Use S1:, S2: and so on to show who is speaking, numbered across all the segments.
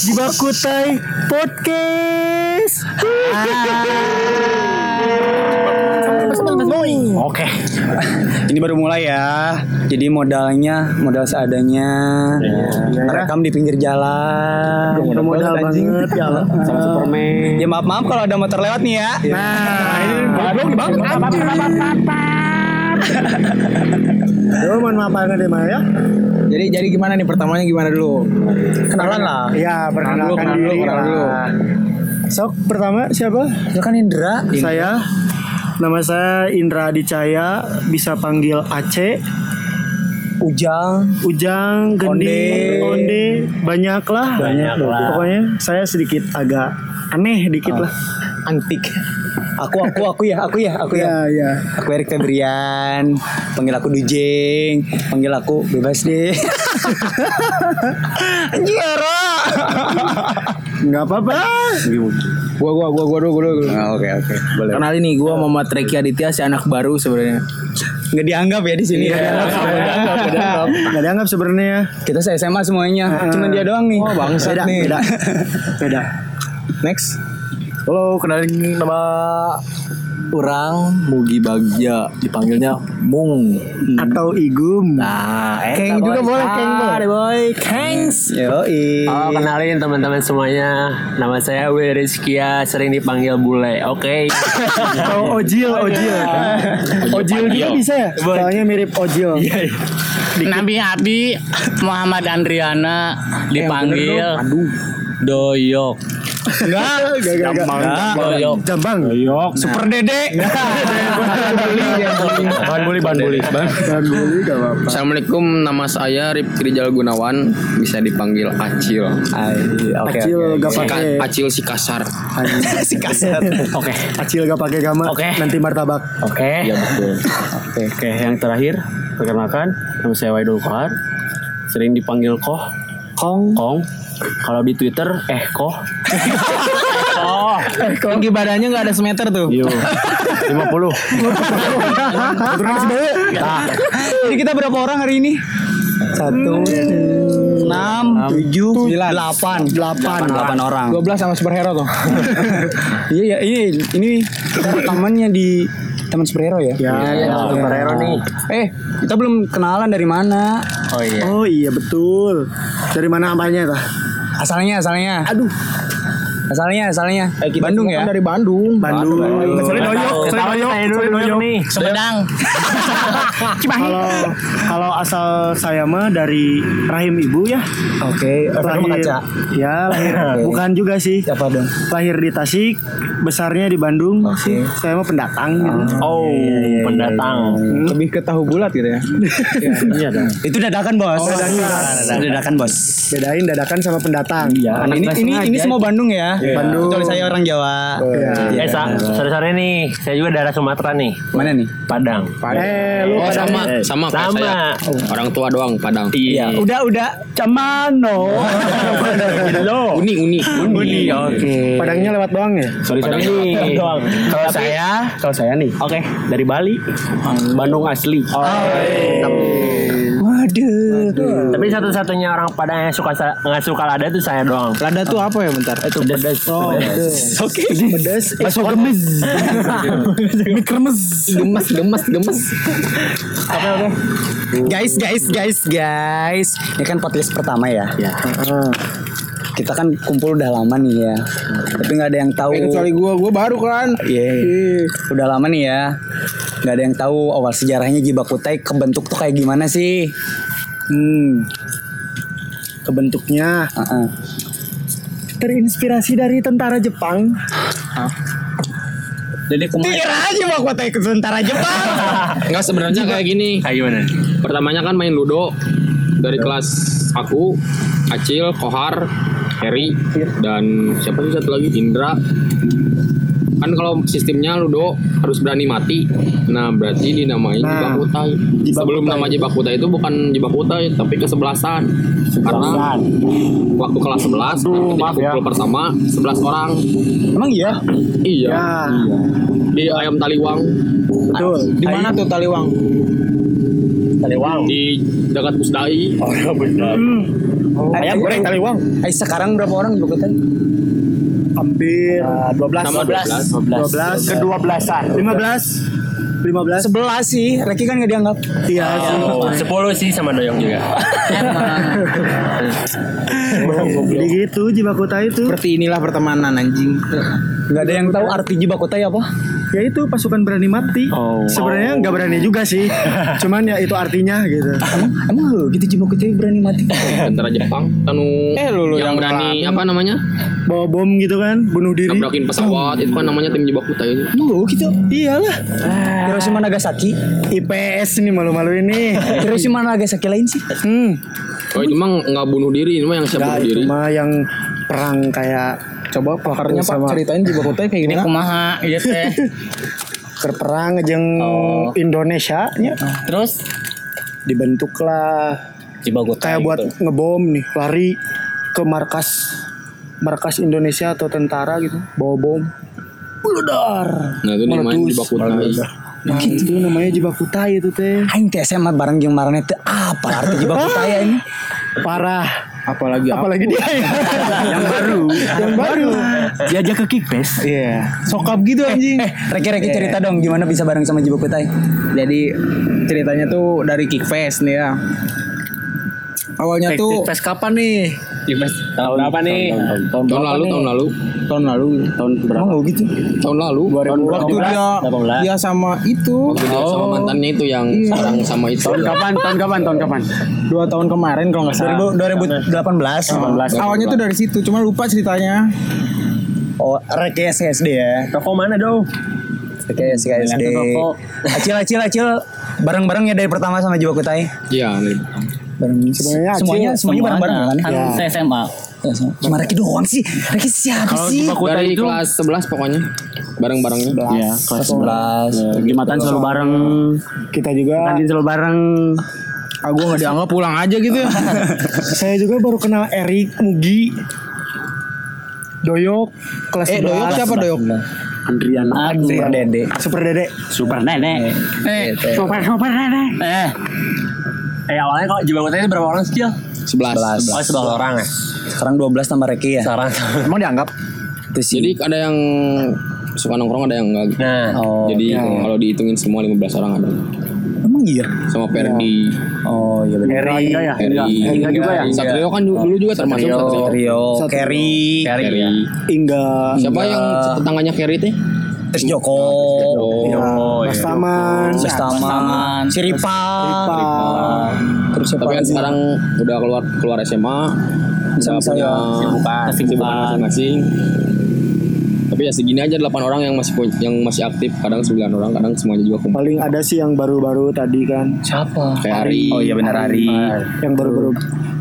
S1: Jibakutai Podcast.
S2: Oke. Ini baru mulai ya. Jadi modalnya modal seadanya. Rekam di pinggir jalan.
S1: Udah modal banget ya.
S2: Sama Superman. Ya maaf maaf kalau ada motor lewat nih ya.
S1: Nah, ini goblok banget Yo, mohon maaf banget ya, Maya.
S3: Jadi jadi gimana nih pertamanya gimana dulu?
S2: Kenalan lah.
S1: Ya, perkenalkan
S3: kenalan dulu, kenalan dulu.
S1: Sok pertama siapa?
S2: Ya kan Indra.
S1: Saya Nama saya Indra Adicaya, bisa panggil Aceh,
S2: Ujang.
S1: Ujang, Gending,
S2: Onde.
S1: Onde, banyak lah.
S2: Banyak lah.
S1: Pokoknya saya sedikit agak aneh dikit lah.
S2: Antik. Aku aku aku ya aku ya aku ya.
S1: Ya, ya.
S2: Aku Erik Febrian, panggil aku Dujeng, panggil aku bebas deh. Anjira.
S1: Nggak apa-apa.
S3: Gua gua gua gua dulu.
S2: Ah, Oke oke, boleh.
S3: Kenalin nih gua Muhammad Reki Aditya si anak baru sebenarnya.
S2: Nggak dianggap ya di sini.
S1: Nggak
S2: ya.
S1: dianggap, nggak dianggap, sebenarnya.
S2: Kita se SMA semuanya, cuma dia doang nih.
S3: Oh, bangsat
S1: Beda,
S3: nih.
S1: beda. Beda.
S2: Next.
S3: Halo, kenalin nama orang Mugi Bagja, dipanggilnya Mung.
S1: Atau Igum.
S3: Nah,
S1: Keng juga boleh, Keng boleh.
S3: boy, Kengs.
S2: Yoi.
S4: Oh kenalin teman-teman semuanya Nama saya Will Rizkia Sering dipanggil Bule Oke
S1: Atau Ojil, Ojil. Ojil juga bisa ya? Soalnya mirip Ojil.
S4: Nabi Abi Muhammad Andriana Dipanggil Doyok
S2: Enggak.
S1: Gak, gak, gak.
S4: Doyok
S1: Jambang.
S2: Super Dede.
S3: Bahan bully, bahan bully.
S1: Dan bully gak apa-apa.
S5: Assalamualaikum, nama saya Ripki Rijal Gunawan, bisa dipanggil Acil.
S1: Acil
S2: oke,
S1: gak
S2: oke.
S1: pakai
S5: Ka- Acil si kasar.
S2: si kaset.
S4: Oke
S1: Acil gak pakai gama.
S4: Oke.
S1: Nanti martabak.
S4: Oke
S5: Iya betul.
S4: Oke Oke yang terakhir Perkenalkan Nama saya Waidul Kohar Sering dipanggil Koh
S1: Kong.
S4: Kong Kalau di Twitter Eh Koh
S3: Oh, tinggi badannya nggak ada semeter tuh.
S4: Yo 50
S2: Jadi kita berapa orang hari ini? Satu, enam, tujuh, delapan, delapan, delapan orang.
S3: 12 sama superhero tuh.
S2: Iya, iya, ini ini kita rekamannya di Taman Superhero ya.
S1: Ya, ya.
S4: Superhero nih
S2: Eh, kita belum kenalan dari mana?
S4: Oh iya
S1: Oh iya betul. Dari mana apanya tah?
S2: Asalnya, asalnya.
S1: Aduh.
S2: Asalnya, asalnya. Bandung ya.
S3: Kan dari Bandung.
S1: Bandung. Kecuali doyok, kecuali doyok, kecuali doyok.
S4: nih Sumedang
S1: Kalau kalau asal saya mah dari rahim ibu ya.
S2: Oke, Lahir. kaca.
S1: Ya, lahir. Bukan juga sih.
S2: Siapa dong?
S1: Lahir di Tasik, besarnya di Bandung.
S2: Oke.
S1: Saya mah pendatang. gitu.
S4: Oh pendatang
S3: Lebih ke tahu bulat gitu ya.
S4: Iya dong
S2: Itu dadakan, Bos.
S1: dadakan.
S2: Dadakan, Bos.
S1: Bedain dadakan sama pendatang.
S2: Iya, ini ini ini semua Bandung ya.
S1: Bandung.
S2: Kecuali saya orang Jawa.
S1: Iya.
S4: Eh sa sore-sore nih Saya juga daerah Sumatera nih
S2: Mana nih?
S4: Padang
S1: Eh, lu
S5: Oh sama, sama kayak
S4: Sama.
S5: saya. Orang tua doang Padang.
S4: Iya
S2: Udah, udah. Camano.
S4: Lo
S5: Uni, uni,
S2: Uni. Oke.
S1: Padangnya lewat doang ya?
S4: Sorry sorry nih Kalau saya Kalau saya nih Oke Dari Bali Bandung asli
S2: Waduh.
S4: Tapi satu-satunya orang Padang yang suka nggak suka lada tuh saya doang
S3: Lada tuh apa ya bentar?
S4: Itu pedas
S2: Oke.
S1: Pedes. Eh,
S2: Bakso gemes.
S5: Gemes, gemes, gemes.
S2: Guys, guys, guys, guys. Ini kan podcast pertama ya. Kita kan kumpul udah lama nih ya. Tapi nggak ada yang tahu.
S3: Eh, kecuali gua, gua baru kan.
S2: Iya. Udah lama nih ya. Nggak ada yang tahu awal sejarahnya Jibakutai kebentuk tuh kayak gimana sih?
S1: Hmm. Kebentuknya
S2: Heeh.
S1: terinspirasi dari tentara Jepang.
S4: Jadi kemarin
S2: Kira aja Jibakutai ke tentara Jepang.
S5: Enggak sebenarnya kayak gini.
S4: Kayak gimana?
S5: Pertamanya kan main ludo dari kelas aku, Acil, Kohar, Heri, dan siapa sih satu lagi Indra. Kan kalau sistemnya ludo harus berani mati. Nah, berarti dinamain
S1: Nah,
S5: Jibakutai.
S1: Jibakutai.
S5: Sebelum nama Jibakutai itu bukan Jibakutai, tapi kesebelasan. Karena waktu kelas 11, ketika
S4: maaf ya.
S5: kumpul pertama 11 orang.
S2: Emang iya?
S5: Iya.
S1: Ya,
S5: Di ayam taliwang.
S1: betul.
S3: Di mana tuh Taliwang?
S6: Taliwang.
S5: di dekat Pusdai.
S6: Oh, benar.
S2: Ayam goreng
S1: Taliwang.
S2: Eh sekarang berapa orang di Kota?
S1: Hampir
S2: Dua belas.
S5: Nama
S1: 12
S5: 12.
S6: Kedua belasan.
S1: 15 15
S2: Sebelas sih. Reki kan nggak dianggap.
S1: Iya sih.
S6: Oh, sepuluh sih sama doyong juga.
S1: Jadi gitu Jibakuta itu.
S2: Seperti inilah pertemanan anjing. Nggak ada yang tahu arti Jibakutai apa?
S1: Ya itu pasukan berani mati.
S6: Oh.
S1: Sebenarnya nggak berani juga sih. Cuman ya itu artinya gitu.
S2: Emang emang lu gitu Jibakutai berani mati?
S5: Tentara Jepang. Anu
S2: Eh, lu- lu yang
S5: yang berani apa namanya?
S1: Bawa bom gitu kan, bunuh diri.
S5: Nabrakin pesawat itu kan namanya tim Jibakuta itu.
S2: Emang lu gitu?
S1: Iyalah.
S2: Hiroshima Nagasaki.
S1: IPS nih malu-malu ini.
S2: Hiroshima Nagasaki lain sih.
S1: Hmm.
S5: Oh itu mah nggak bunuh diri, ini mah yang siap
S1: Ya,
S5: bunuh
S1: itu
S5: diri.
S1: mah yang perang kayak
S2: Coba pakarnya Pak
S1: Sama-
S2: ceritain Jibakutai kayak gimana?
S6: Kumaha iya teh.
S1: kerperang jeung
S6: Oh.
S1: Indonesia nya
S6: Terus
S1: dibentuklah
S6: Cibagotai.
S1: kayak buat ngebom nih lari ke markas markas Indonesia atau tentara gitu bawa bom Meledar.
S5: Nah itu namanya. Jibakutai.
S1: Nah, itu namanya Jibakutai itu teh.
S2: Aing teh SMA bareng jeung marane teh apa arti Jibakutai ya ini?
S1: Parah.
S2: Apalagi
S1: Apalagi dia ya. yang baru. yang baru.
S6: Diajak ke Kikpes.
S2: Iya. Sokap gitu anjing. Eh, Reki-reki cerita dong gimana bisa bareng sama Jibakutai?
S3: Jadi ceritanya tuh dari Kickfest nih ya. Awalnya tuh
S6: Kikpes kapan nih? Kikpes tahun apa nih?
S5: Tahun lalu, tahun lalu,
S3: tahun lalu
S6: Tahun berapa?
S2: Oh gitu.
S5: tahun lalu.
S3: waktu dia
S6: 18.
S3: dia sama itu
S5: Waktu dia sama mantannya itu yang sekarang sama itu.
S6: Tahun kapan? Tahun kapan? Tahun kapan?
S3: dua tahun kemarin kalau nggak salah.
S2: 2018.
S3: Awalnya tuh dari situ, cuma lupa ceritanya.
S2: Oh, Reki SKSD ya.
S6: Toko mana dong?
S2: Reki SKSD.
S6: Toko.
S2: Acil acil acil bareng-bareng ya dari pertama sama Jibakutai.
S5: Iya, nih.
S2: Bareng
S1: Acil
S2: semuanya semuanya bareng-bareng kan?
S6: Kan
S1: Ya.
S6: saya SMA.
S2: Ya, sama- Cuma Reki doang sih. Reki siapa
S6: Kalau
S2: sih?
S5: Dari
S6: itu
S5: kelas 11 pokoknya. Bareng-barengnya.
S6: Iya, kelas
S2: 11.
S6: Ya, Jumatan selalu bareng,
S1: Kita juga
S6: kantin selalu bareng.
S3: Ah gue nggak dianggap pulang aja gitu ya.
S1: saya juga baru kenal Erik Mugi Doyok kelas
S3: eh Doyok
S1: 11.
S3: siapa Doyok?
S6: Andrian
S2: Super Dede.
S1: Super Dede.
S6: Super nenek. Eh, super super nenek. Eh. Eh awalnya kalau Jibagotai itu berapa orang sih, Cil?
S5: 11.
S6: Oh, 11 orang ya.
S2: Sekarang 12 tambah Reki ya.
S6: Sekarang.
S2: Emang dianggap? Itu sih.
S5: Jadi ada yang suka nongkrong ada yang enggak gitu.
S6: Nah,
S2: oh,
S5: Jadi kalau dihitungin semua 15 orang ada.
S2: emang iya.
S5: Sama Perdi,
S2: Oh iya benar.
S6: Heri.
S1: ya?
S5: Heri,
S6: Heri juga ya?
S5: Satrio kan dulu dulu juga termasuk Satrio.
S2: Rio,
S1: Satu.
S2: Kerry,
S6: ya.
S1: Ingga
S5: Siapa yang tetangganya Kerry teh?
S2: Terus Joko,
S5: Oh,
S6: Oh,
S1: Mas
S6: iya.
S1: Taman
S2: Bustaman, Siripa,
S1: Ripa.
S2: terus siapa
S5: Tapi kan
S2: lagi?
S5: sekarang udah keluar keluar SMA,
S2: Bisa
S5: punya
S2: ya.
S6: Kesibukan.
S5: kesibukan masing-masing. Tapi ya segini aja 8 orang yang masih yang masih aktif, kadang 9 orang, kadang semuanya juga kumpul.
S1: paling ada sih yang baru-baru tadi kan
S2: Siapa?
S5: Kayak Ari.
S2: Oh iya benar Ari.
S1: yang baru-baru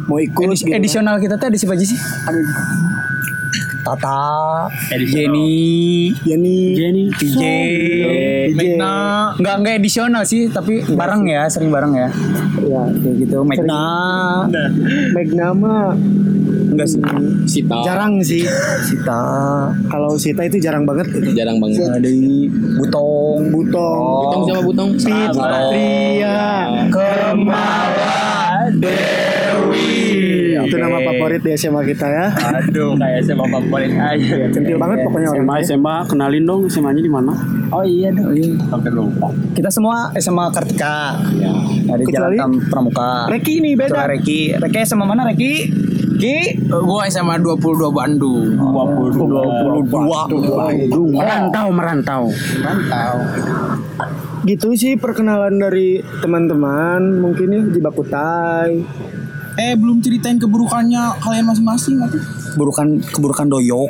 S1: mau ikut
S2: Edis-
S1: gitu.
S2: Edisional kita tuh ada siapa aja sih? Tata. Jenny,
S1: Jenny.
S6: Jenny.
S2: TJ,
S1: DJ
S2: Enggak enggak edisional sih, tapi bareng ya, sering bareng ya.
S1: ya
S2: Kayak gitu, Magna.
S1: Magnama
S2: Enggak sih.
S5: Sita.
S1: jarang sih.
S2: Sita,
S1: kalau Sita itu jarang banget itu
S5: Jarang banget.
S2: ada Butong,
S1: Butong.
S5: Butong siapa Butong?
S1: Fitria
S2: Kemala Dewi.
S1: Itu nama favorit di SMA kita ya
S6: Aduh, kayak SMA favorit aja.
S1: centil banget pokoknya orang
S6: SMA, SMA, kenalin dong SMA-nya di mana?
S2: Oh iya dong. Iya.
S6: Sampai lupa.
S2: Kita semua SMA Kartika.
S5: Ya.
S2: Dari
S1: Kecuali-
S2: Jalan Pramuka.
S1: Reki ini
S2: Kecuali
S1: beda
S2: Reki. Reki SMA mana Reki? Ki
S3: Gue SMA 22 Bandung.
S2: 22.
S6: Merantau, merantau.
S3: Mantau.
S1: gitu sih perkenalan dari teman-teman mungkin ya di Bakutai
S3: Eh belum ceritain keburukannya kalian masing-masing atau?
S2: Burukan keburukan doyok.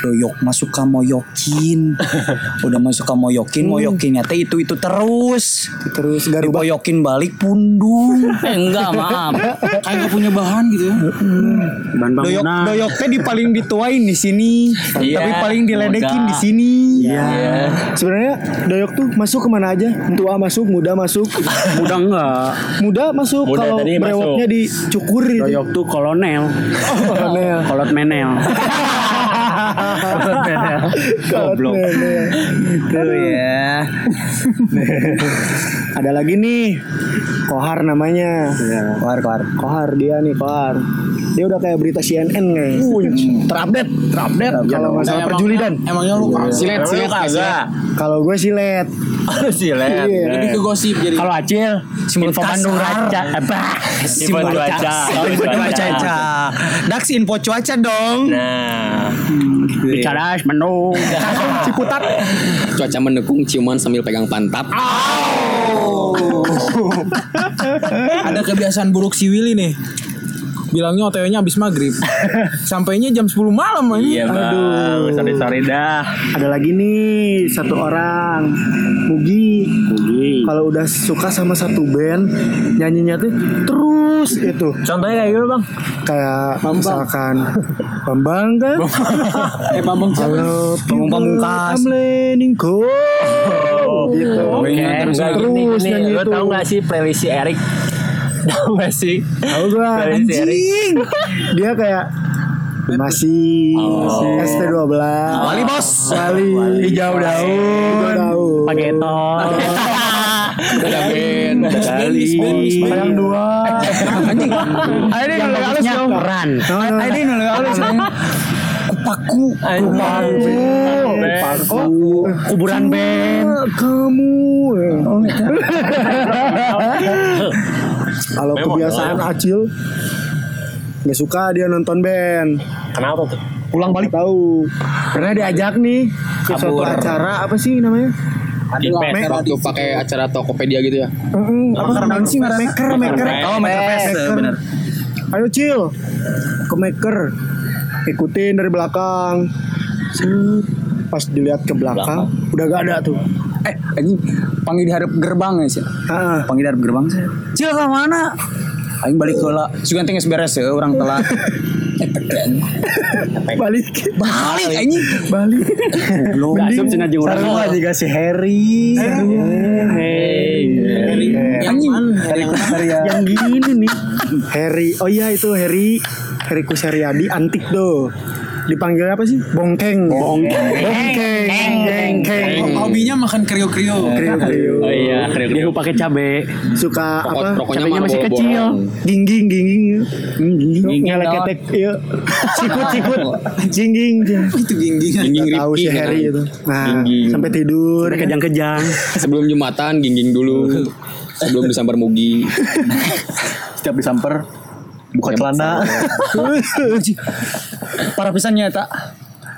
S2: Doyok masuk ke moyokin. Udah masuk ke moyokin, moyokinnya teh itu itu terus.
S1: terus Garuba
S2: Diboyokin balik pundung.
S6: Eh, enggak, maaf.
S3: Kayak gak punya bahan gitu ya.
S6: Ban
S2: Doyok
S6: bangunan.
S2: doyok teh di paling dituain di sini,
S6: Iya,
S2: tapi paling diledekin
S6: muda.
S2: di sini.
S1: ya sebenarnya Doyok tuh masuk ke mana aja tua masuk muda masuk
S6: Muda enggak.
S1: muda masuk
S6: Muda
S1: kalau brewoknya dicukur gitu.
S6: Doyok tuh kolonel.
S1: kolonel
S6: Kolot menel.
S1: Goblok.
S2: Itu ya.
S1: Ada lagi nih. Kohar namanya.
S2: Keluar keluar.
S1: Kohar dia nih Kohar. Dia udah kayak berita CNN guys. Terupdate, terupdate. Kalau masalah perjulidan.
S3: Emangnya lu
S5: Silet, silet, silet.
S1: Kalau gue silet.
S4: Silet.
S1: Iya.
S3: lebih ke gosip jadi.
S2: Kalau Acil info Bandung Raca apa?
S4: Info cuaca.
S2: Info cuaca. Dax info cuaca dong.
S4: Nah,
S2: Bicara Bandung.
S1: Ciputat.
S5: Cuaca mendukung ciuman sambil pegang pantat.
S3: Ada kebiasaan buruk si Willy nih. Bilangnya OTW-nya habis maghrib. Sampainya jam 10 malam aja.
S4: iya bang. Sorry sorry dah.
S1: Ada lagi nih satu orang. Mugi.
S4: Mugi.
S1: Kalau udah suka sama satu band, nyanyinya tuh terus itu.
S4: Contohnya kayak gitu bang.
S1: Kayak misalkan Bambang kan?
S3: Eh Bambang siapa?
S1: Kalau
S2: Bambang Pamungkas.
S1: I'm go. Gitu.
S4: Oke,
S1: terus
S4: enggak
S1: terus nyanyi
S4: Lo
S1: itu.
S4: tau gak sih playlist si Erik? Tau gak sih?
S1: Tahu gua
S4: Playlist si Erik?
S1: anjing. Dia kayak masih ST12
S2: Wali bos.
S1: Wali hijau daun daun.
S5: Ada band.
S4: Kali.
S1: sayang dua
S2: Anjing. Ayo deh kalau halus dong.
S4: Peran.
S2: Ayo deh kalau halus. Kupaku.
S4: Kupaku.
S1: oh
S2: Kuburan band.
S1: kamu kalau kebiasaan acil nggak suka dia nonton band.
S4: Kenapa tuh?
S1: pulang balik. Tahu. Pernah diajak nih ke suatu acara apa sih namanya?
S5: Mek, waktu pakai acara Tokopedia gitu ya.
S1: Mm, apa? Namanya sih maker. Maker
S2: Oh, Maker Fest,
S1: ayo cil. Ke maker. Ikutin dari belakang. Pas dilihat ke belakang udah gak ada tuh
S2: Eh, anjing panggil di harap gerbang ya sih.
S1: ah
S2: Panggil di harap gerbang sih. Cil ke mana? Aing balik ke lah. Sugan tinggal beres ya orang telat. Eh, peden.
S1: balik
S2: Balik anjing.
S1: balik
S2: Belum.
S4: Asup cina jeung urang.
S1: sarua juga si Harry
S4: Hey.
S2: Anjing.
S1: yang gini nih Harry oh iya itu Harry Harry Kuseriadi antik tuh dipanggil apa sih? Bongkeng. Bongkeng. Bongkeng. Bongkeng.
S3: Hobinya makan krio-krio.
S1: Krio krio
S4: Oh iya, dia lupa pakai cabe.
S1: suka apa?
S4: cabenya masih kecil.
S1: gingging gingging.
S2: Gingging.
S1: Ngeleketek iya. Sikut sikut. Jingging
S3: Itu.
S5: Gingging.
S1: Nggak tahu si
S5: kan.
S1: Harry itu. Nah
S4: Gingging.
S1: sampai tidur.
S2: Kejang-kejang.
S5: Sebelum Jumatan gingging dulu. Sebelum disambar Mugi.
S2: Setiap disamper buka celana. Para pisannya tak.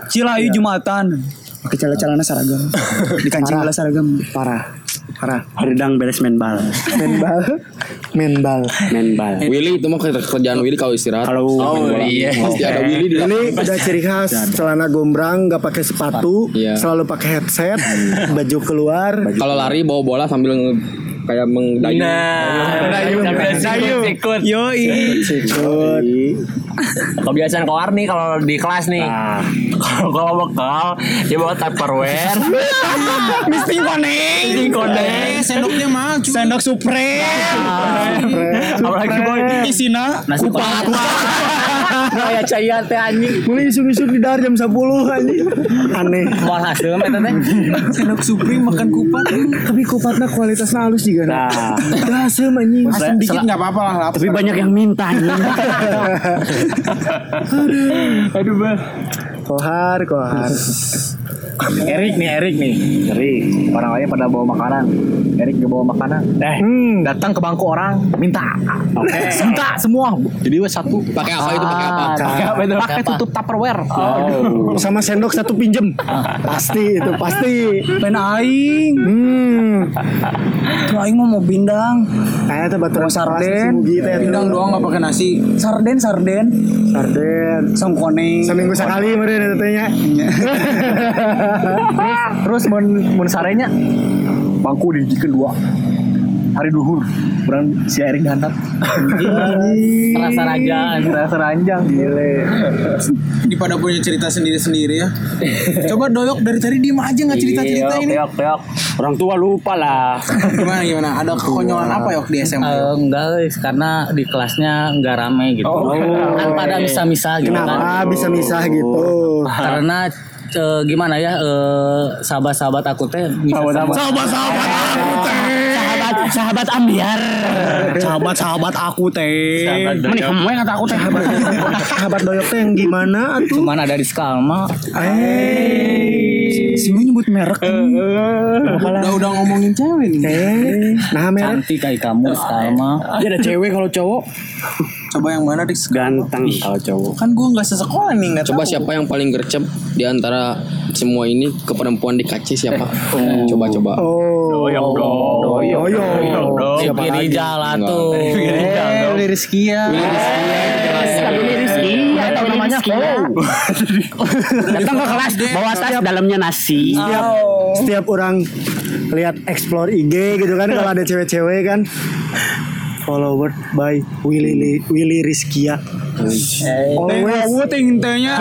S2: Cila ayu Jumatan. Pakai celana seragam. Dikancing
S1: Parah.
S2: bola seragam.
S1: parah parah
S2: Haridang beres main bal.
S1: menbal menbal
S4: Main bal.
S5: Willy itu mah kerjaan Willy kalau istirahat.
S2: Kalau-
S5: Oh, iya. Pasti ada Willy di
S1: ini udah ciri khas celana gombrang nggak pakai sepatu
S5: Iya.
S1: selalu pakai headset baju keluar
S5: Kalau lari bawa bola sambil kayak mengdayu.
S4: Dayu. Dayu. Ikut.
S2: Yoi.
S1: sikut
S7: Kebiasaan koar nih kalau di kelas nih. Kalau kalau bekal dia bawa tupperware.
S2: Mesti koneng.
S7: Ini kode.
S3: Eh, sendoknya mah cuma
S2: Sendok Supreme.
S7: Apalagi boy.
S2: Isina
S7: Nasi kupat. Kayak caya teh anjing.
S1: mulai isuk-isuk di dar jam 10 anjing aneh
S7: Mau hasil mah eta teh.
S3: sendok supreme makan kupat.
S1: tapi kupatnya kualitasnya halus juga nah udah asem anjing
S3: Asam dikit nggak apa-apa lah.
S2: Tapi banyak yang minta.
S7: Aduh, Bah.
S1: kohar kohar
S2: Erik nih, Erik nih. Erik. Orang lain pada bawa makanan. Erik gak bawa makanan. Eh,
S1: hmm
S2: datang ke bangku orang, minta. Oke. minta semua. Jadi wes satu.
S5: Pakai apa itu pakai apa?
S2: Pakai apa itu? Pakai tutup Tupperware. Oh.
S1: sama sendok satu pinjem pasti itu pasti
S2: Pen aing.
S1: hmm
S2: Tuh aing mau bindang.
S1: kayak tuh batu
S2: sarden.
S3: Pindang doang nggak pakai nasi.
S2: Sarden, sarden.
S1: sarden
S2: Song koneng.
S1: seminggu sekali meren itu tanya
S2: Terus mun mun sarenya bangku di kedua. Hari duhur, berang si Erik dihantar.
S7: Terasa ranjang.
S2: Rasa ranjang. Gile.
S3: Di pada punya cerita sendiri-sendiri ya. Coba doyok dari tadi diem aja nggak cerita-cerita ini.
S4: Teok, teok. Orang tua lupa lah.
S3: Gimana gimana? Ada kekonyolan apa yok di SMA?
S7: Eh, enggak guys, karena di kelasnya enggak rame gitu. Kan pada misa-misa gitu kan.
S1: kenapa bisa misah gitu
S7: Karena eh, gimana ya eh, sahabat-sahabat aku teh sahabat-sahabat sahabat-sahabat
S2: sahabat sahabat ambiar. Sahabat sahabat aku teh.
S4: Mending kamu yang kata aku teh.
S1: Sahabat doyok teh yang gimana atuh?
S2: cuman ada di Skalma.
S1: Eh,
S2: si nyebut merek
S3: Udah udah ngomongin cewek nih.
S1: eh, nah merek
S2: cantik kayak kamu Skalma
S6: Dia ada cewek kalau cowok
S3: Coba yang mana dik?
S6: ganteng kalau cowok.
S3: Kan gue nggak sesekolah nih nggak
S5: Coba
S3: tahu.
S5: siapa yang paling gercep di antara semua ini ke perempuan di kaci siapa? Coba coba.
S1: Oh,
S4: Doyok dong.
S1: Doyok.
S4: Doyok dong.
S1: Siapa lagi?
S2: jalan
S5: Enggak.
S2: tuh eh liris kia
S4: Iya, tahu namanya Datang ke kelas bawa tas dalamnya nasi.
S1: Setiap, setiap orang lihat explore IG gitu kan kalau ada cewek-cewek kan. Followed by Willy Willy Rizkia. Always
S3: Gue ting tehnya.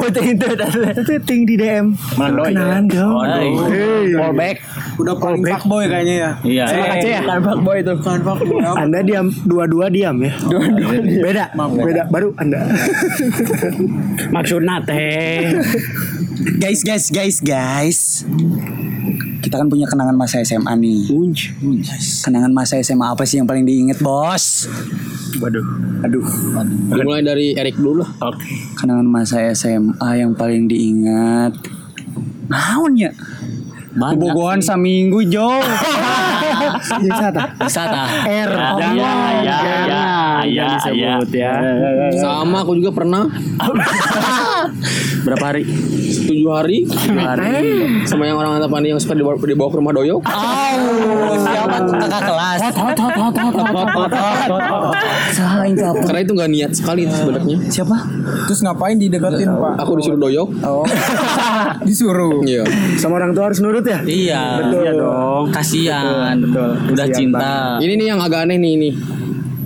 S1: itu ting di DM. Kenalan dong. Hey,
S2: fallback
S3: Udah paling fuckboy kayaknya ya.
S2: iya
S4: ya.
S2: boy itu
S3: fuckboy. apa?
S1: Anda diam dua-dua diam ya. Beda, beda baru Anda.
S6: Maksudnya teh.
S2: guys guys guys guys kita kan punya kenangan masa SMA nih. Kenangan masa SMA apa sih yang paling diinget bos?
S6: Waduh.
S2: aduh.
S5: Dimulai dari Erik dulu. Lah.
S2: kenangan masa SMA yang paling diingat naon ya? Kebogohan saminggu Jo.
S1: Jadi sata.
S2: Wisata
S1: R.
S6: Ya, ya, ya, ya, ya, disebut ya.
S5: Sama aku juga pernah
S6: Berapa hari?
S5: tujuh hari sama yang orang Antapani yang suka dibawa, dibawa ke rumah doyok.
S2: Oh, siapa tuh kakak kelas?
S5: Karena itu nggak niat sekali itu sebenarnya.
S2: Siapa?
S3: Terus ngapain dideketin pak?
S5: Aku disuruh doyok.
S3: Oh. Disuruh.
S5: Iya.
S1: Sama orang tua harus nurut ya?
S2: Iya.
S1: Betul.
S2: Iya dong. Kasihan. Udah
S1: Kasihan
S2: cinta.
S5: Ini nih yang agak aneh nih ini.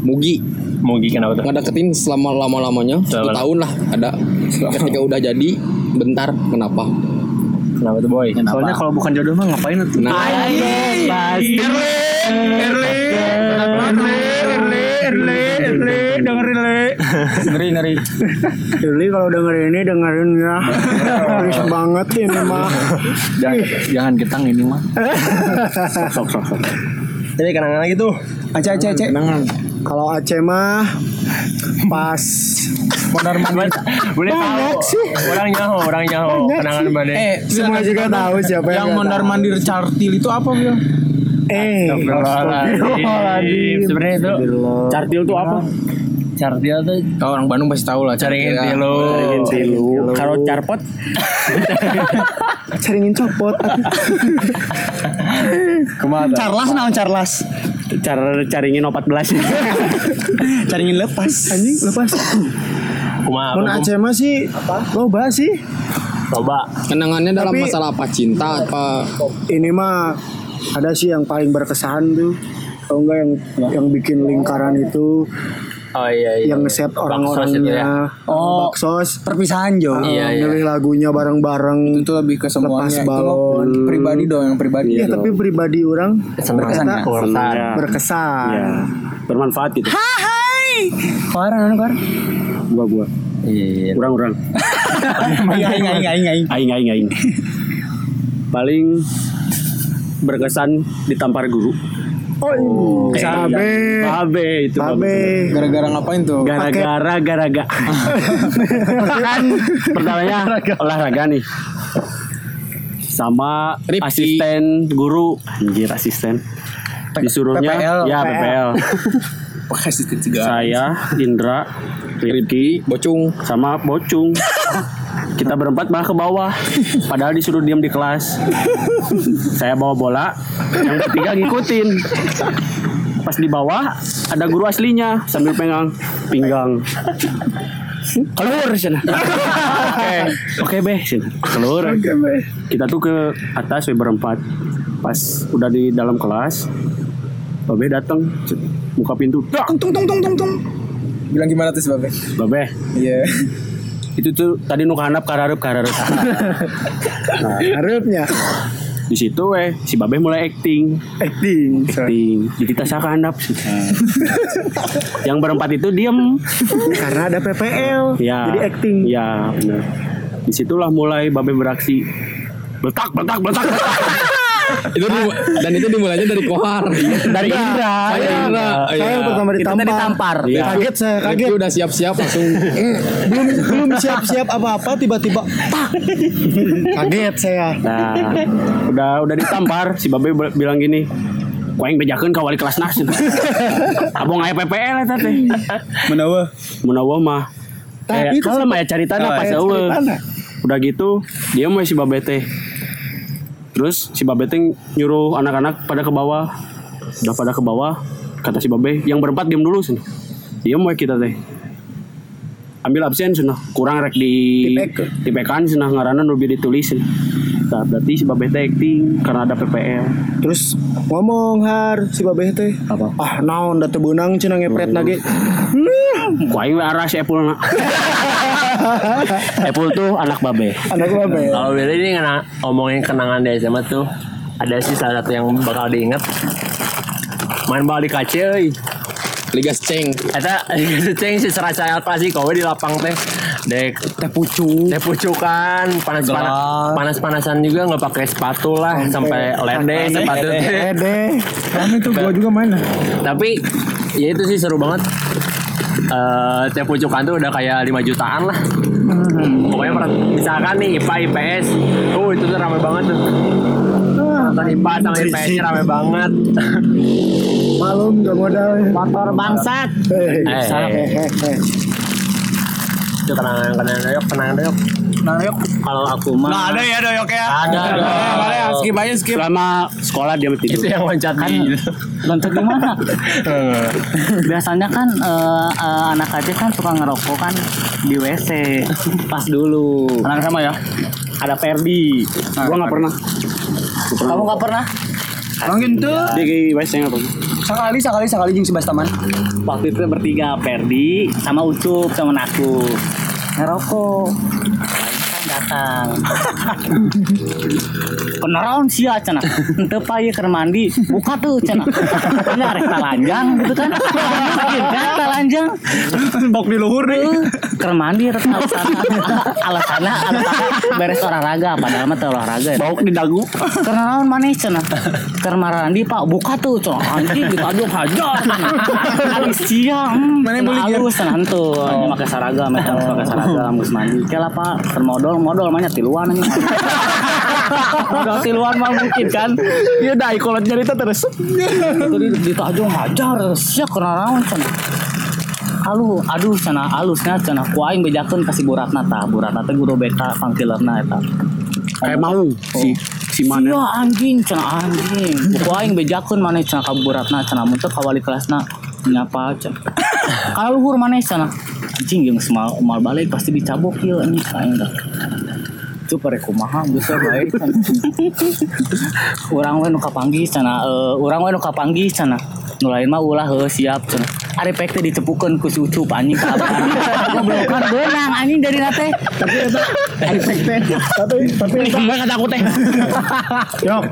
S5: Mugi
S4: Mungkin kenapa tuh?
S5: ngedeketin selama lama-lamanya satu tahun lah ada. Ketika udah jadi, bentar kenapa?
S4: Kenapa tuh boy? Soalnya kalau bukan jodoh mah ngapain tuh?
S5: Nah,
S2: Ngeri ngeri.
S1: Jadi kalau dengerin ini dengerin ya. Please banget ini mah.
S4: Jangan, jangan getang ini mah.
S6: Sok, sok, sok.
S4: Jadi kenangan lagi tuh.
S2: Aceh aceh aceh.
S1: Kalau Aceh mah pas
S3: Mondar mandir.
S4: Boleh tahu. Orang nyaho, orang nyaho. Kenangan mana?
S3: Eh,
S1: semua juga tahu siapa
S3: yang
S1: nggak
S3: mondar mandir cartil itu apa Bil?
S1: Eh.
S4: Sebenarnya itu
S6: Cartil tuh apa?
S4: Cartil tuh
S3: Oh, orang Bandung pasti tahu lah.
S4: caringin
S3: ya.
S4: tilu.
S6: Tilu. Kalau carpot
S1: caringin copot.
S4: Ke mana?
S2: Charlas naon Charlas?
S6: Cara caringin 14
S2: Caringin lepas.
S1: Anjing lepas.
S4: Kumaha?
S1: Mun Aceh mah sih loba sih.
S4: Coba.
S5: kenangannya dalam
S1: Tapi-
S5: masalah apa? Cinta apa?
S1: Ini mah ada sih yang paling berkesan tuh. Atau enggak yang yang bikin lingkaran itu
S4: Oh iya iya.
S1: yang nge-set
S4: itu ya.
S1: orang-orangnya
S2: Oh.
S1: baksos
S2: Perpisahan Jo.
S4: Iya, iya.
S1: milih lagunya bareng-bareng
S3: Itu lebih ke semuanya.
S1: Lepas
S3: Itu
S1: balon.
S3: pribadi dong yang pribadi.
S1: Iya, tapi pribadi orang
S2: Berkesan ya?
S1: ternyata
S6: Ya.
S1: berkesan.
S6: ya bermanfaat gitu
S2: Keluar anu keluar.
S6: gua gua
S4: Iya.
S6: kurang kurang
S2: Aing aing aing aing aing.
S6: aing aing aing paling berkesan ditampar guru
S1: Oh, Babe.
S6: babe itu
S1: Babe.
S3: Gara-gara ngapain tuh?
S6: gara-gara gara-gara kan pertamanya olahraga nih sama
S5: Rifki.
S6: asisten guru anjir asisten disuruhnya
S3: PPL.
S6: ya PPL
S3: segala.
S6: saya Indra Rifki
S5: Bocung.
S6: sama Bocung kita berempat malah ke bawah. Padahal disuruh diam di kelas. Saya bawa bola yang bertiga ngikutin. Pas di bawah ada guru aslinya sambil pegang pinggang. Keluar sana. Oke. Oke be. Sana. keluar kita tuh ke atas we berempat. Pas udah di dalam kelas Babe datang buka pintu
S3: Tung tung tung tung tung. Tung. Bilang gimana tuh si Babe?
S6: Babe
S3: Iya.
S6: Itu tuh tadi nu kahanap kararep kararep
S1: Harapnya
S6: di situ eh si babe mulai acting
S1: acting.
S6: acting jadi kita saka handap yang berempat itu diem
S1: Karena ada PPL.
S6: ya
S1: Jadi acting.
S6: ya benar di situlah mulai babe beraksi beletak beletak beletak beletak.
S5: Itu di- dan itu dimulainya dari kohar.
S4: Dari Indra.
S1: Saya,
S5: Indra.
S1: saya
S5: Iya.
S1: yang pertama
S4: Kita
S1: ditampar.
S4: ditampar.
S1: Iya. Kaget saya, kaget.
S5: udah siap-siap langsung
S1: belum belum siap-siap apa-apa tiba-tiba tak. Kaget saya.
S6: Nah, udah udah ditampar si Babe bil- bilang gini. Kau yang bejakeun ka wali kelas nas. Abong aya PPL eta teh.
S2: Menawa.
S6: Munawa mah.
S1: Tapi
S6: Eh,
S1: itu
S6: kalau mah ya caritana pas
S1: Aya
S6: eueuh.
S1: caritana.
S6: Udah gitu, dia mau si Babe teh. Terus si Babe teh nyuruh anak-anak pada ke bawah. Udah pada ke bawah, kata si Babe, yang berempat diam dulu sini. Dia mau kita teh. Ambil absen sana, kurang rek di
S1: Tipek.
S6: tipekan sana ngaranna nu bieu ditulis. Nah, berarti si Babe teh acting karena ada PPL.
S1: Terus ngomong har si babeh teh.
S6: Apa?
S1: Ah naon da teu beunang cenah ngepret lagi.
S6: Ku aing arah si Epul Epul tuh anak Babe.
S1: Anak babeh.
S4: Kalau Willy ini ngena, ngomongin kenangan di SMA tuh ada sih salah satu yang bakal diinget main bola di kaca euy.
S5: Liga Ceng.
S4: Eta ceng si serasa klasik kowe di lapang teh dek
S7: Teh pucuk.
S4: teh pucukan panas panas panas panasan juga nggak pakai sepatu lah sampai lede sepatu teh.
S1: Ede.
S2: Kami tuh gua juga main.
S4: tapi ya itu sih seru banget Eh teh pucukan tuh udah kayak 5 jutaan lah. Pokoknya per- misalkan nih IPA IPS. Oh itu tuh rame banget tuh. Nonton IPA sama IPS nya rame banget.
S1: Malum gak modal.
S7: Motor bangsat.
S1: Eh,
S4: Eh,
S1: eh, eh.
S4: Itu kenangan kenangan doyok kenangan doyok
S7: Nah, yuk.
S4: kalau aku mah
S7: Nah, ada ya doyok ya.
S4: ada
S2: Boleh, skip aja skip.
S6: Selama sekolah dia tidur.
S4: itu yang loncat di
S7: Loncat gimana? Biasanya kan eh, eh, anak kecil kan suka ngerokok kan di WC. Pas dulu. Anak sama ya? Ada Ferdi.
S6: Gua nggak pernah.
S7: Kamu nggak pernah? Mungkin tuh.
S6: Di WC nggak pernah.
S7: Sekali, sekali, sekali jeung si Bastaman. Waktu itu bertiga, Ferdi sama Ucup sama aku. Ngerokok. Kan datang. Penerawan sih ya cenah. Henteu paye keur mandi, buka tuh cenah. Ini arek talanjang gitu kan. Kan talanjang.
S2: Bok di luhur deh.
S7: Heeh, keur mandi rek alasanna alasanna alasanna beres olahraga padahal mah olahraga ya.
S6: Bauk di dagu.
S7: Karena naon maneh cenah. Keur marandi Pak buka tuh cenah anjing gitu aduh hajar. Habis siang.
S2: Mana boleh
S7: halus cenah tuh. Hanya pakai seragam eta pakai seragam geus mandi. Kela Pak modal mah nya tiluan anjing. Modal tiluan mah mungkin kan.
S6: Iya dah kolot cerita terus.
S7: Itu di, di tajung hajar sia karena naon cenah. Aduh, aduh cenah alusnya cenah ku aing bejakeun ka si Buratna tah. Buratna teh guru BK pangkilerna eta.
S6: Kayak mau si si mana?
S7: Iya anjing cenah anjing. Buku aing bejakeun maneh cenah ka buratna cenah mun teu ka wali kelasna nyapa cenah. Kalau luhur maneh cenah. Anjing geus mal mal balik pasti dicabok ieu anjing aing dah. Itu pare kumaha we bae cenah. Urang we nu kapanggih cenah eh urang we nu kapanggih cenah. Nu lain mah ulah heuh siap cenah. Ari pek teh dicepukeun ku si Ucup anjing ka abang. Goblokan beunang anjing dari nate. Tapi eta ari pek teh
S1: Tapi tapi
S6: Enggak kata aku teh.
S1: Yok.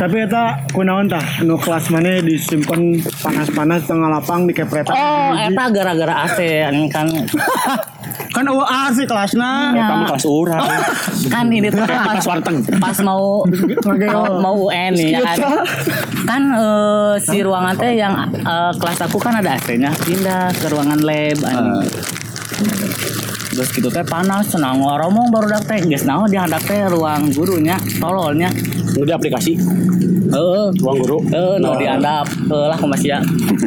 S1: Tapi eta kunaon tah nu kelas mana disimpan panas-panas tengah lapang di kepretan.
S7: Oh, eta gara-gara AC anjing kan
S1: kan eueuh AC kelasna.
S7: Ya.
S6: Kamu kelas orang.
S7: kan ini tuh pas pas mau mau, mau UN nih ya kan, kan eh, si ruangan teh yang eh, kelas aku kan ada AC-nya pindah ke ruangan lab anjing. Terus gitu teh panas, senang ngomong baru dak teh, geus naon di handak teh ruang gurunya, tololnya.
S6: Lu di aplikasi.
S7: Heeh.
S6: Ruang guru.
S7: Eh, no diandap, eh lah kumaha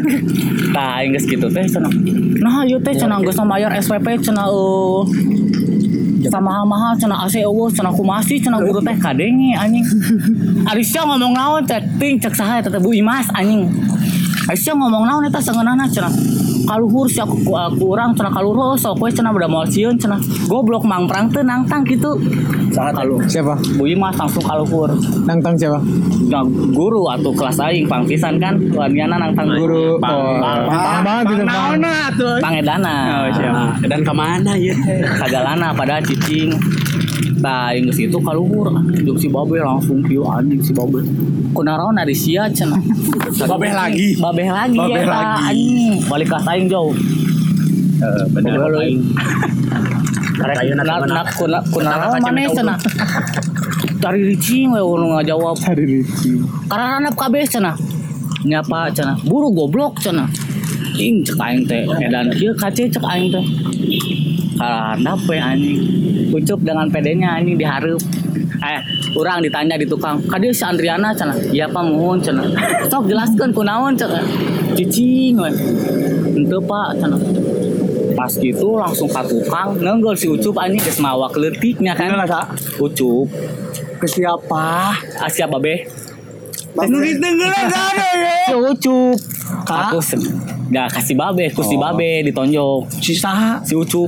S7: Tah, geus gitu teh cenah. Nah, ieu teh cenah geus mayar SPP cenah eh sama mahal cenah AC eueuh cenah kumaha sih cenah guru teh kadenge anjing. Ari sia ngomong naon teh ting cek saha eta Bu Imas anjing. Ari sia ngomong naon eta seungeunana cenah. Kaluhur sia aku, aku urang cenah kaluhur oh, sok we cenah udah moal sieun cenah. Goblok mangprang teu nangtang kitu. Saha kalu.
S2: Siapa?
S7: Bu Imas langsung kaluhur.
S2: Nangtang siapa?
S7: Nah, guru atau kelas aing pangpisan kan waniana nang tang
S2: Guru.
S7: pang
S2: Oh.
S7: pang
S2: itu, Bang.
S7: pang edana
S6: Nah, dan ke mana ya?
S7: kagalana pada cicing Nah, yang itu kaluhur anjing si babe langsung kieu anjing si babe. Kunaon dari sia cenah.
S6: Babeh lagi.
S7: Babeh lagi
S2: Babeh
S7: eta,
S2: lagi.
S7: anjing. Balik kelas aing jauh.
S4: Eh, bener
S7: Babeh
S4: aing
S7: Nak nak kuna kunaon maneh cenah. cari ricing we ulun ngajawab cari ricing karena anak kabeh cenah nyapa cenah buru goblok cenah ing cek aing teh edan kieu kace cek aing teh karena apa anjing ucup dengan pedenya anjing dihareup eh orang ditanya di tukang kadia si Andriana cenah iya pak mohon cenah sok jelaskan kunaon cenah cicing we. Henteu pak cenah pas gitu langsung ke tukang nenggel si ucup anjing geus mawa leutiknya kan ucup.
S2: Ke siapa?
S7: ah, siapa be? Nu ditenggelan ada ya si ucup. Aku se- Gak kasih babe, ku si babe ditonjok.
S2: Si saha?
S7: si ucup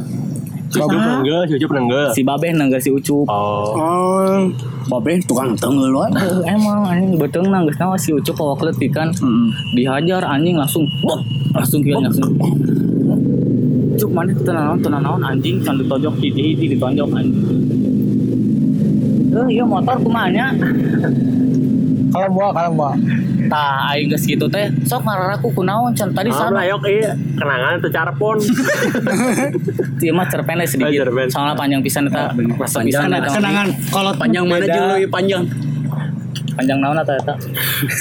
S4: Si Ucup nenggel, si Ucup nenggel.
S7: si babe nenggel si ucup.
S4: Oh.
S2: Oh,
S7: babe tukang tenggel wae emang anjing betul nang geus nawa si ucup bawa kletik kan? Dihajar anjing langsung bok langsung kieu langsung. Cuk mana itu naon naon anjing can ditojok hiji-hiji ditonjok anjing. Eh, iya motor kumanya.
S3: Kalau gua, kalau gua.
S7: Tah aing geus kitu teh sok ngararaku kunaon can tadi
S4: Ah,
S7: sana
S4: layok iya, kenangan teu carpon.
S7: Ieu mah cerpen sedikit
S4: cerpen.
S7: soalnya panjang pisan eta rasa pisan eta
S2: kenangan
S7: kalau panjang mana jeung leuwih panjang panjang naon eta eta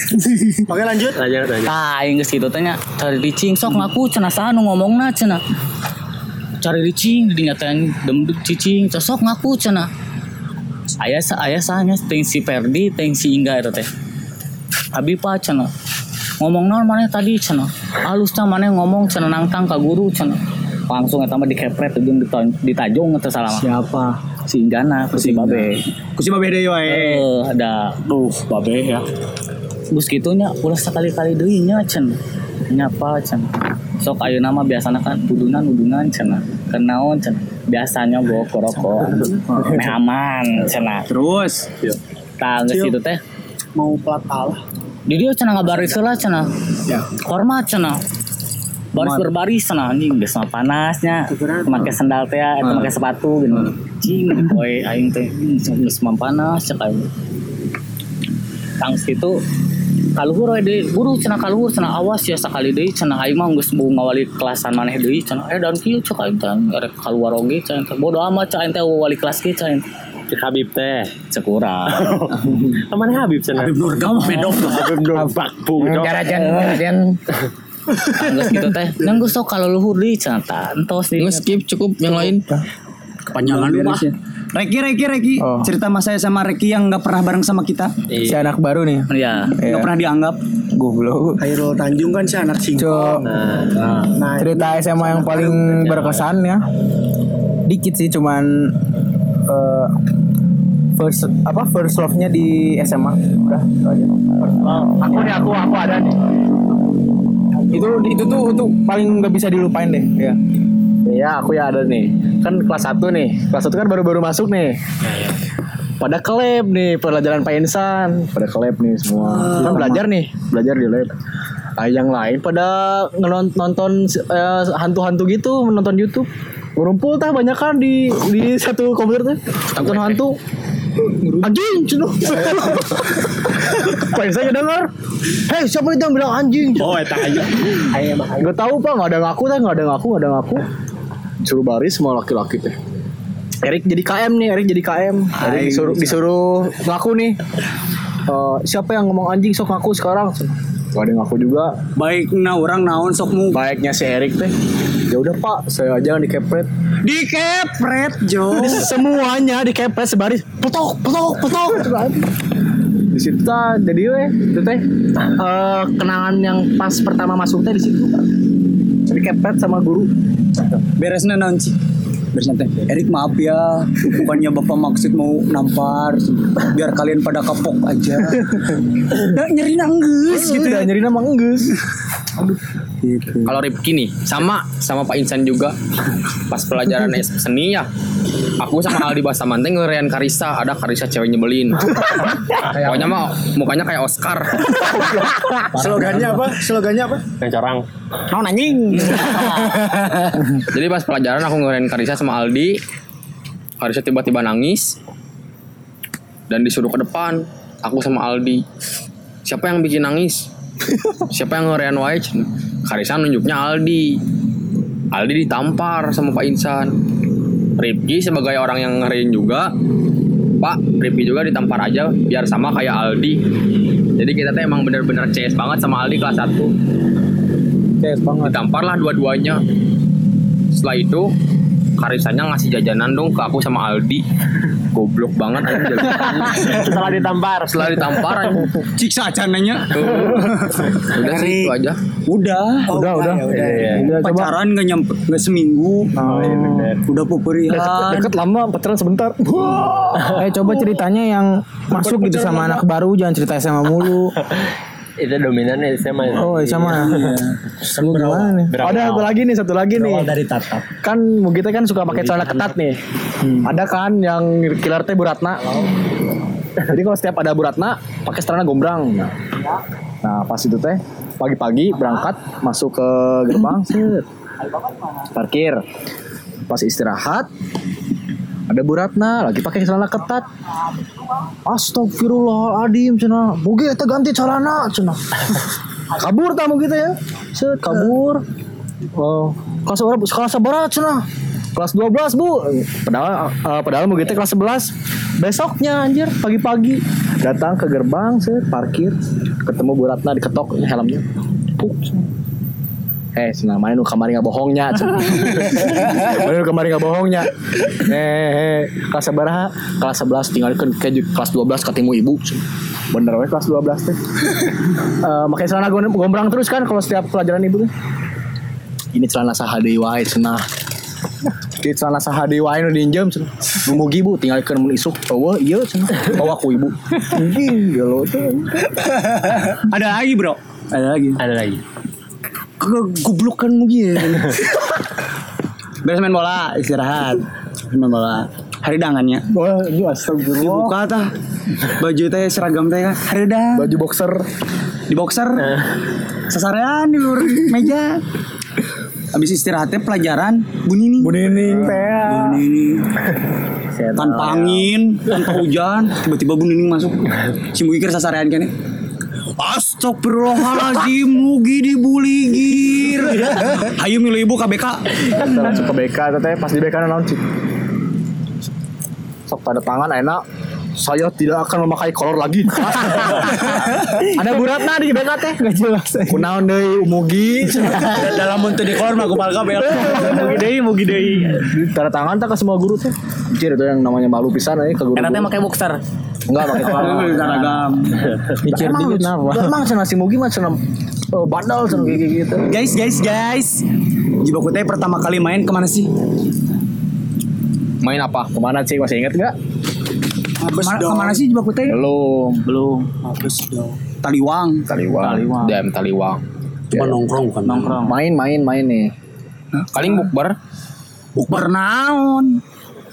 S2: Oke lanjut.
S4: Lanjut, lanjut.
S7: Tah, aing geus kitu teh nya cari ricing sok ngaku cenah saha nu ngomongna cenah. Cari ricing dinyatain dem cicing sok ngaku cenah. Aya sa aya sahanya teuing si Perdi teuing si Ingga eta teh. Abi pa cenah. Ngomong naon maneh tadi cenah. Alusna maneh ngomong cenah nangtang ka guru cenah. Langsung eta mah dikepret jeung diton- ditajong eta salah.
S2: Siapa?
S7: Si Inggana ku si Babe.
S2: Si babe deui wae.
S7: Eh, ada duh babe ya. Gus gitunya ulah sekali-kali deui nya cen. Nyapa cen. Sok ayeuna mah biasana kan udunan udunan cenah. Kenaon cen. Biasanya go rokok. Aman cenah.
S2: Terus Cil.
S7: kitu teh.
S2: Mau plat Allah.
S7: Di dia cenah ngabaris heula cenah.
S2: Ya.
S7: Hormat cenah. Baris berbaris cenah anjing mah panasnya. Make sendal teh eta make sepatu gitu. Cing boy aing teh geus panas cek aing. Tang situ kaluhur we deui buru cenah kaluhur cenah awas ya sakali deui cenah aing mah geus ngawali kelasan maneh deui cenah eh dan kieu cek aing teh arek kaluar oge cenah teh bodo amat cek aing teh wali kelas cek aing
S4: Cek Habib teh.
S7: cek urang.
S4: Temannya Habib cenah. Habib
S7: Nurga mah bedok
S4: Habib Nur Bakpu.
S3: Garajan, garajan.
S7: Geus kitu teh nang sok kaluhur deui cenah tah entos deui.
S3: Nge-skip cukup yang lain.
S7: kepanjangan mah.
S2: Reki, Reki, Reki.
S3: Oh.
S2: Cerita mas saya sama Reki yang nggak pernah bareng sama kita.
S3: Si anak baru nih.
S7: Iya.
S2: Nggak pernah dianggap.
S3: Goblok.
S2: Khairul Tanjung kan si anak singkong.
S3: Cok,
S2: Nah,
S3: cerita SMA yang paling berkesan ya. Dikit sih cuman eh, first apa first love-nya di SMA. Udah, itu aja.
S7: Aku nih aku aku ada nih.
S3: Itu itu tuh itu paling nggak bisa dilupain deh, ya.
S8: Iya, aku ya ada nih. Kan kelas 1 nih. Kelas 1 kan baru-baru masuk nih. Pada ke lab nih, pelajaran Pak Insan. Pada ke lab nih semua. kan belajar nih, belajar di lab. Ah, yang lain pada nonton eh, hantu-hantu gitu, menonton YouTube. Ngumpul tah banyak kan di di satu komputer tuh. Nonton hantu. Anjing, cino. Pak Insan dengar. Hei, siapa itu yang bilang anjing? Oh, eta aja. Gue tahu pak, nggak ada ngaku teh, nggak ada ngaku, nggak ada ngaku. Suruh baris semua laki-laki teh. Erik jadi KM nih, Erik jadi KM. Erik disuruh disuruh ngaku nih. Eh, siapa yang ngomong anjing sok ngaku sekarang? Gak ada yang ngaku juga.
S2: baik nah orang naon sokmu.
S8: Baiknya si Erik teh. Ya udah pak, saya aja yang dikepret.
S2: Dikepret, Jo.
S8: Semuanya dikepret sebaris. Petok, petok, petok. di situ tah jadi weh itu teh eh, kenangan yang pas pertama masuk teh di situ dikepret sama guru
S2: Beresnya naon teh. Erik maaf ya, bukannya bapak maksud mau nampar, biar kalian pada kapok aja. Nah, nyeri nanggus
S8: gitu ya. nyeri nama enggus
S2: Gitu.
S8: Kalau Ripki nih sama sama Pak Insan juga pas pelajaran es- seni ya. Aku sama Aldi Basaman teh ngerean Karisa, ada Karisa cewek nyebelin. Pokoknya mah mukanya kayak Oscar.
S2: Slogannya apa? Slogannya apa?
S4: Yang corang.
S2: Naon anjing.
S8: Jadi pas pelajaran aku ngerean Karisa sama Aldi. Karisa tiba-tiba nangis dan disuruh ke depan. Aku sama Aldi. Siapa yang bikin nangis? Siapa yang ngerean wae? Karisa nunjuknya Aldi. Aldi ditampar sama Pak Insan. Ripki sebagai orang yang ngeriin juga
S5: Pak review juga ditampar aja biar sama kayak Aldi jadi kita tuh emang bener-bener CS banget sama Aldi kelas 1
S3: Yes banget.
S5: ditampar lah dua-duanya setelah itu Karisanya ngasih jajanan dong ke aku sama Aldi goblok banget jajanannya.
S4: Setelah ditampar.
S5: setelah ditampar.
S2: Siksa acananya.
S5: udah sih itu aja
S2: Udah.
S3: Udah, udah. Udah, coba.
S2: Pacaran nggak nyampe nggak seminggu. Udah pupurian.
S3: Deket lama, pacaran sebentar. eh coba ceritanya yang masuk gitu sama anak baru, jangan cerita sama mulu.
S4: Itu dominannya sama.
S3: Oh, sama. Lu gimana nih?
S8: Ada satu lagi nih, satu lagi nih.
S6: dari tatap.
S8: Kan kita kan suka pakai celana ketat nih. Ada kan yang killer teh buratna. Jadi kalau setiap ada buratna pakai celana gombrang. Nah, nah, pas itu teh pagi-pagi berangkat masuk ke gerbang, parkir. Pas istirahat ada buratna lagi pakai celana ketat. Astagfirullahaladzim cina. Boge eta ganti celana cina. kabur tamu kita ya. Set kabur. Oh, kelas berapa? Kelas berapa cina? Kelas 12 bu Padahal eh, Padahal mau gitu kelas 11 Besoknya anjir Pagi-pagi Datang ke gerbang set Parkir Ketemu Bu Ratna diketok helmnya Puk Eh, senang main nu kamari nggak bohongnya. Main nu kamari nggak bohongnya. Eh, eh, kelas berapa? Kelas 11 tinggal ke, ke kelas 12 ketemu ibu. Bener we kelas 12 teh. Eh, pakai celana gom- gombrang terus kan kalau setiap pelajaran ibu tuh. Ini celana sahade wae cenah. Ini celana sahade wae nu diinjem cenah. Numugi bu tinggal ke mun isuk. Oh, iya cenah. Bawa ku ibu. Anjing, gelo tuh.
S2: Ada lagi bro.
S8: Ada lagi.
S4: Ada lagi.
S8: Kegoblokan mugi ya.
S2: Beres main bola, istirahat. Main bola. Hari dangannya.
S8: Wah, ini astagfirullah.
S2: Dibuka tah. Baju teh seragam teh kan. Hari dang.
S8: Baju boxer.
S2: Di boxer. Sasarean di luar meja. Habis istirahatnya pelajaran bunyi nih.
S8: Bunining teh.
S2: Bunyi tanpa angin, tanpa hujan, tiba-tiba Bu Nining masuk. Si Mugi kira sasarean kan Astagfirullahaladzim Mugi dibuligir Ayo milih ibu KBK
S8: Masuk ke BK teh pas di BK naon cik. Sok tanda tangan enak. Saya tidak akan memakai kolor lagi. Ada buratna di BK teh enggak jelas. Kunaon deui umugi.
S6: Dalam bentuk di kolor mah kupal kabel.
S8: mugi deui, mugi deui. Tanda tangan tak ke semua guru teh. Anjir itu yang namanya malu pisan eh ke guru.
S7: Karena teh pakai boxer.
S8: Enggak pakai kolor.
S2: Seragam
S8: Mikir dikit nah. Emang cenah si mugi mah cenah oh, bandel cenah kayak gitu.
S2: Guys guys guys Jibaku teh pertama kali main ke mana sih?
S5: main apa
S8: Ke mana sih masih inget gak?
S2: Ke mana, ke mana sih Jibaku teh?
S8: Belum.
S7: Belum.
S2: Taliwang
S8: Kaliwang.
S5: DM Taliwang
S6: Cuma nongkrong bukan
S7: Nongkrong.
S8: Main main main nih.
S5: paling bukber
S2: Bukber naon?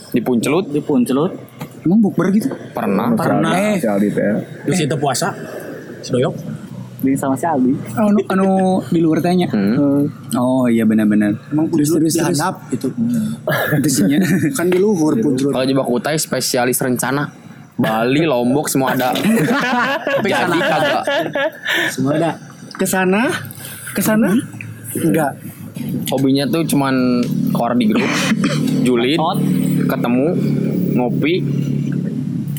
S5: di Puncelut
S7: Di puncelut.
S2: Emang bukber gitu?
S5: pernah
S2: Pernah. Eh,
S8: Si Aldi teh.
S6: Terus itu puasa. Sedoyok.
S7: Di sama si Aldi.
S2: anu, anu di luar tanya.
S5: Hmm.
S2: Oh iya benar-benar. Emang terus terus terus.
S6: itu.
S2: Intinya kan di luhur punjul.
S5: kalau jebak utai spesialis rencana Bali Lombok semua ada tapi jadi kagak
S2: Semua ada. Ke sana, ke sana. Enggak.
S5: hobinya tuh cuman keluar di grup julid ketemu ngopi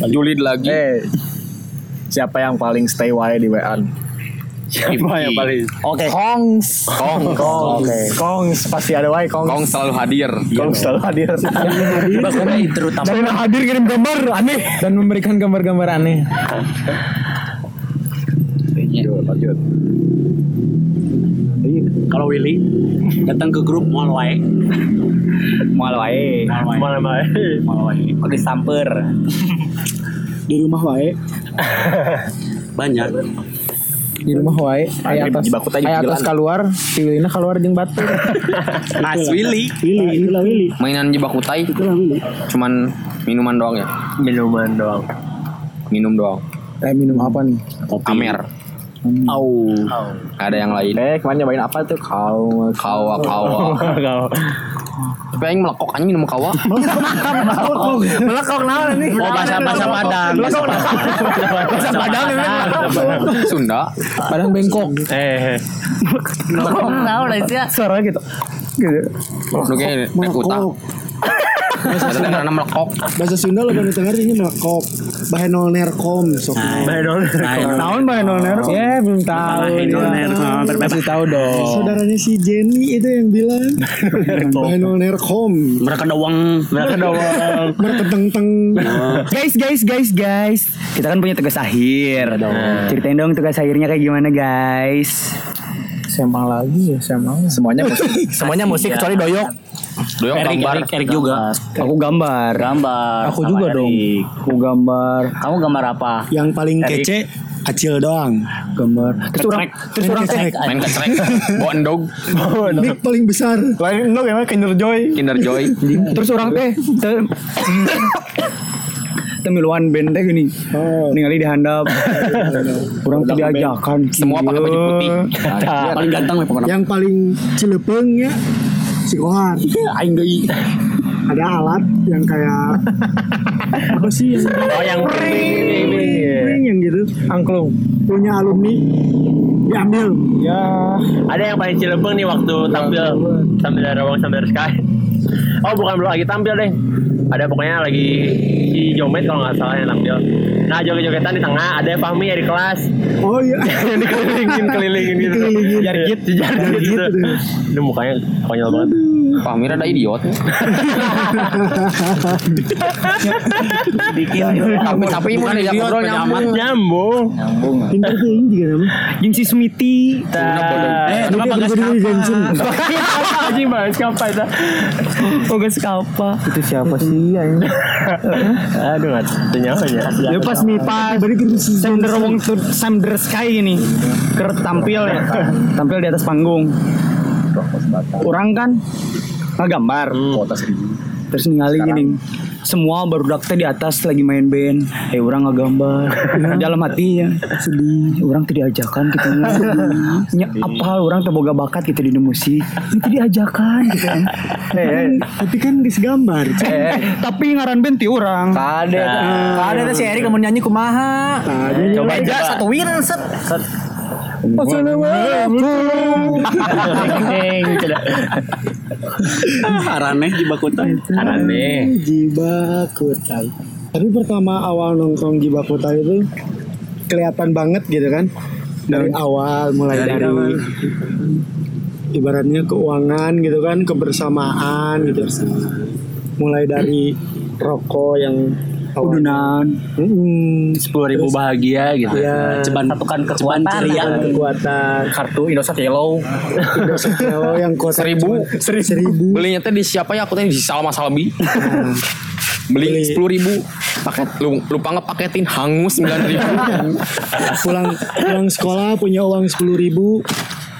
S5: julid lagi
S8: Eh, siapa yang paling stay wae di WA?
S5: siapa yang paling
S8: Oke. Kongs. Kongs. Oke. Kongs pasti ada wae Kongs.
S5: Kong selalu hadir
S8: Kongs selalu hadir.
S6: terutama
S8: Dari hadir kirim gambar aneh
S3: Dan memberikan gambar-gambar aneh.
S8: Lanjut, lanjut.
S6: kalau Willy datang ke grup mual wae.
S7: Mual wae.
S6: Mual wae.
S7: Mual wae. Kok disamper.
S2: Di rumah wae.
S6: Banyak.
S3: Di rumah wae, aya atas
S8: Jibaku tanya
S3: aya atas keluar, pilihna keluar jeung batu.
S6: As Willy.
S3: Pilih, itulah Willy.
S5: mainan jebak utai cuman minuman doang ya
S4: Minuman doang.
S5: minum doang
S3: Eh minum apa nih?
S5: Amer
S8: Au.
S5: Nggak ada yang lain
S8: Eh, kemarin nyobain apa tuh? Kau.
S5: kawa kawa tapi aing melekok anjing minum kawa
S8: Melekok naon ini?
S6: Oh bahasa bahasa Padang. Bahasa Padang.
S5: Sunda
S3: Padang bengkok.
S4: Eh,
S7: Tahu lah sih.
S8: Suara gitu. Gitu.
S5: naik utah Bahasa Sunda karena melekok.
S1: Bahasa Sunda lo pada dengar ini melekop. Bahenol nerkom sok.
S2: Tahun Mbak Noner? Ya belum tahu. dia. Masih tahu dong.
S1: Saudaranya si Jenny itu yang bilang Bahenol nerkom.
S6: Mereka doang. Mereka doang.
S1: Berketeng-teng.
S2: Guys, guys, guys, guys. Kita kan punya tugas akhir. Ceritain dong tugas akhirnya kayak gimana, guys.
S8: SMA lagi ya SMA. Semuanya musik. Semuanya musik kecuali doyok.
S5: Doyok
S7: Erik,
S5: gambar.
S7: Erik, Erik juga.
S2: Aku gambar.
S7: Gambar.
S2: Aku juga dong.
S7: Erik.
S2: Aku gambar.
S7: Kamu gambar apa?
S1: Yang paling kece Acil doang.
S2: Gambar. Terus orang terus orang
S5: Main kecrek. Bawa endog.
S1: Ini paling besar.
S8: Lain lo gimana Kinder Joy?
S5: Kinder Joy.
S2: terus orang teh te- temiluan band teh gini ningali di handap orang tuh diajakan
S5: Semua pakai baju putih.
S6: Paling ganteng pokoknya.
S1: Yang paling cilepeng ya si Kohar.
S2: aing deui
S1: Ada alat yang kayak apa sih yang
S6: Oh yang
S1: ring yang gitu
S8: Angklung.
S1: punya alumni diambil.
S8: Ya.
S6: Ada yang paling cilebeng nih waktu tampil tampil dari Rawang sampai dari Sky. Oh bukan belum lagi tampil deh. Ada pokoknya lagi si Jomet kalau nggak salah yang tampil. Nah joget-jogetan di tengah ada Fahmi ya di kelas.
S1: Oh iya.
S6: yang dikelilingin kelilingin gitu.
S1: Dikelilingin.
S6: Jargit, si jargit gitu. Itu mukanya konyol banget.
S5: Pak Mir ada idiot. Tapi tapi mau diajak ngobrol nyambung.
S6: Nyambung.
S7: Nyambung.
S1: Pintar tuh ini juga nama.
S2: jeung si Smiti
S6: Eh, kenapa
S1: dia
S6: gak
S1: berdua di Jensen.
S6: Anjing banget siapa itu?
S2: oh geus apa
S8: Itu siapa sih? anjing?
S6: Aduh, nggak nyawa ya.
S2: Ya pas mi pas Samder wong Samder Sky ini ker tampil ya tampil di atas panggung orang kan ngegambar terus ningali gini semua baru teh di atas lagi main band. Eh orang ngegambar dalam hati ya sedih. Orang tuh diajakan gitu nya apa orang terboga bakat gitu di musik itu diajakan gitu kan.
S1: Eh, Tapi kan geus gambar.
S2: Eh, tapi ngaran band ti orang.
S8: Kade. Kade teh si Erik mau nyanyi kumaha. Coba aja satu win set.
S6: Haraneh di Bakutan.
S4: Aneh.
S1: Jibakutai. Tapi pertama awal nongkrong Jibakutai itu kelihatan banget gitu kan. Dari awal mulai dari, ibaratnya keuangan gitu kan, kebersamaan gitu. Mulai dari rokok yang
S2: udunan
S1: Hmm,
S6: Sepuluh ribu bahagia gitu.
S1: ya,
S7: Ceban satukan kekuatan
S2: Iya.
S7: ya.
S1: kekuatan
S7: Kartu Indosat Yellow.
S1: Indosat yang kuota
S7: Seribu.
S1: seribu, seribu.
S5: Belinya teh di siapa ya? Aku teh di Salma Salbi. Beli
S1: Beli.
S5: sepuluh ribu paket lu lupa ngepaketin hangus sembilan ribu
S1: pulang pulang sekolah punya uang sepuluh ribu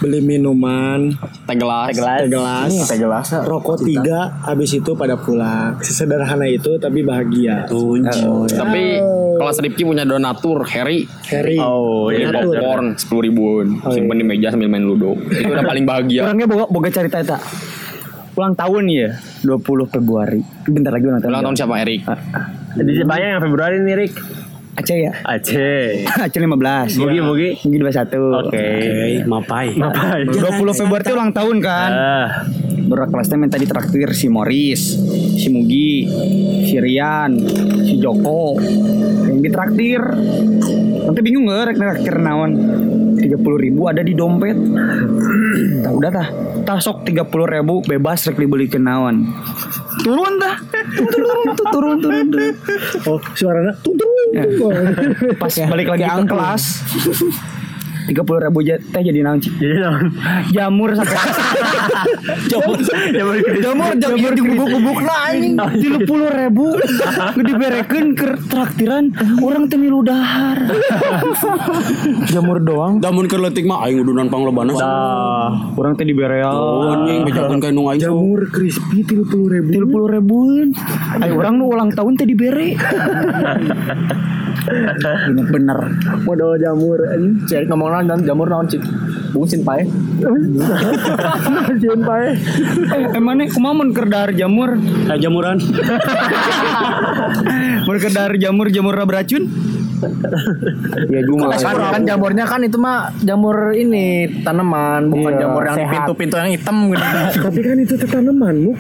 S1: beli minuman.
S5: Teh gelas
S1: teh gelas
S8: Teh gelas.
S1: rokok tiga habis itu pada pulang. Sesederhana itu tapi bahagia.
S5: Tapi kalau Rifki punya donatur Harry.
S1: Harry.
S6: Oh, iya.
S5: popcorn sepuluh ribuan.
S1: Oh, iya.
S5: simpen di meja sambil main ludo. Itu udah paling bahagia.
S2: Orangnya boga, boga cerita eta ulang tahun ya 20 Februari. Bentar lagi ulang tahun.
S5: Ulang tahun siapa Erik?
S6: Di Jepangnya yang Februari nih, Rik.
S2: Aceh ya
S6: Aceh.
S2: Aceh 15
S6: Mugi, mugi.
S2: Mugi 21
S6: Oke.
S4: mapai.
S6: Ngapain?
S2: 20 Februari itu ulang tahun kan
S6: Ah,
S2: Berat kelasnya minta ditraktir si Morris Si Mugi Si Rian Si Joko Yang ditraktir. Nanti bingung gak rek traktir naon? 30 ribu ada di dompet. Tah udah tah. Tah sok 30 ribu bebas rek dibeli naon. Turun tah Turun tuh turun turun tuh
S1: oh suaranya tung
S2: Ya. Pas balik lagi ke kelas 30 ribu teh jadi naon Ci?
S6: jadi naon?
S2: Jamur sampai
S6: Jamur. Jamur.
S2: jamur jamur di gubuk-gubuk lain tiga puluh ribu diberekeun ke traktiran orang milu dahar
S8: Jamur doang.
S4: Damun keur leutik mah aing udunan panglobana.
S2: orang teh dibereal
S4: Oh, anjing bejakeun ka nu aing.
S1: jamur crispy tiga puluh ribu
S2: tiga puluh ribuan ayo orang nu ulang tahun teh dibere ini bener
S1: modal jamur.
S8: Si Erik ngomong naon dan jamur naon cik. Bungsin pae.
S1: Jangan pae.
S2: eh emangnya kumaha mun keur dahar jamur
S4: Eh, jamuran.
S2: mun keur dahar jamur jamur beracun
S8: Ya juga. Kan, kan jamurnya kan itu mah jamur ini tanaman, bukan
S2: Iya,
S8: jamur yang pintu-pintu yang hitam gitu.
S1: Tapi kan itu tanaman, Bu.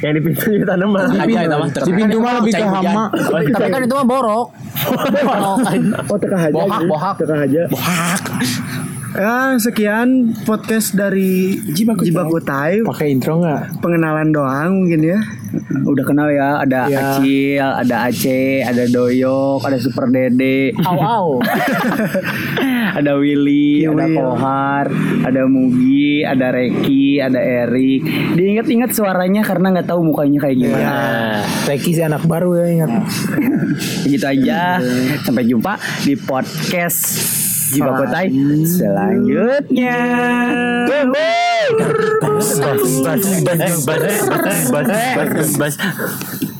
S4: Yang di pintunya tanaman.
S7: aja itu mah
S2: Di pintu mah lebih ke hama.
S8: Tapi kan itu mah borok.
S1: Oh, teka aja.
S8: Bohak, bohak.
S1: Teka aja. Bohak. Ya, sekian podcast dari Jibakutai.
S2: Pakai intro nggak?
S1: Pengenalan doang mungkin ya.
S2: Udah kenal ya, ada
S1: Ya.
S2: Acil, ada Aceh, ada Doyok, ada Super Dede,
S7: Au au.
S2: ada Willy,
S1: Iya,
S2: ada
S1: Will.
S2: Kohar, ada Mugi, ada Reki, ada Erik. Diingat-ingat suaranya karena nggak tahu mukanya kayak gimana.
S8: Reki si anak baru ya ingat.
S2: Begitu aja. Sampai jumpa di podcast Jibakotai selanjutnya.
S6: Bas bas bas bas bas bas bas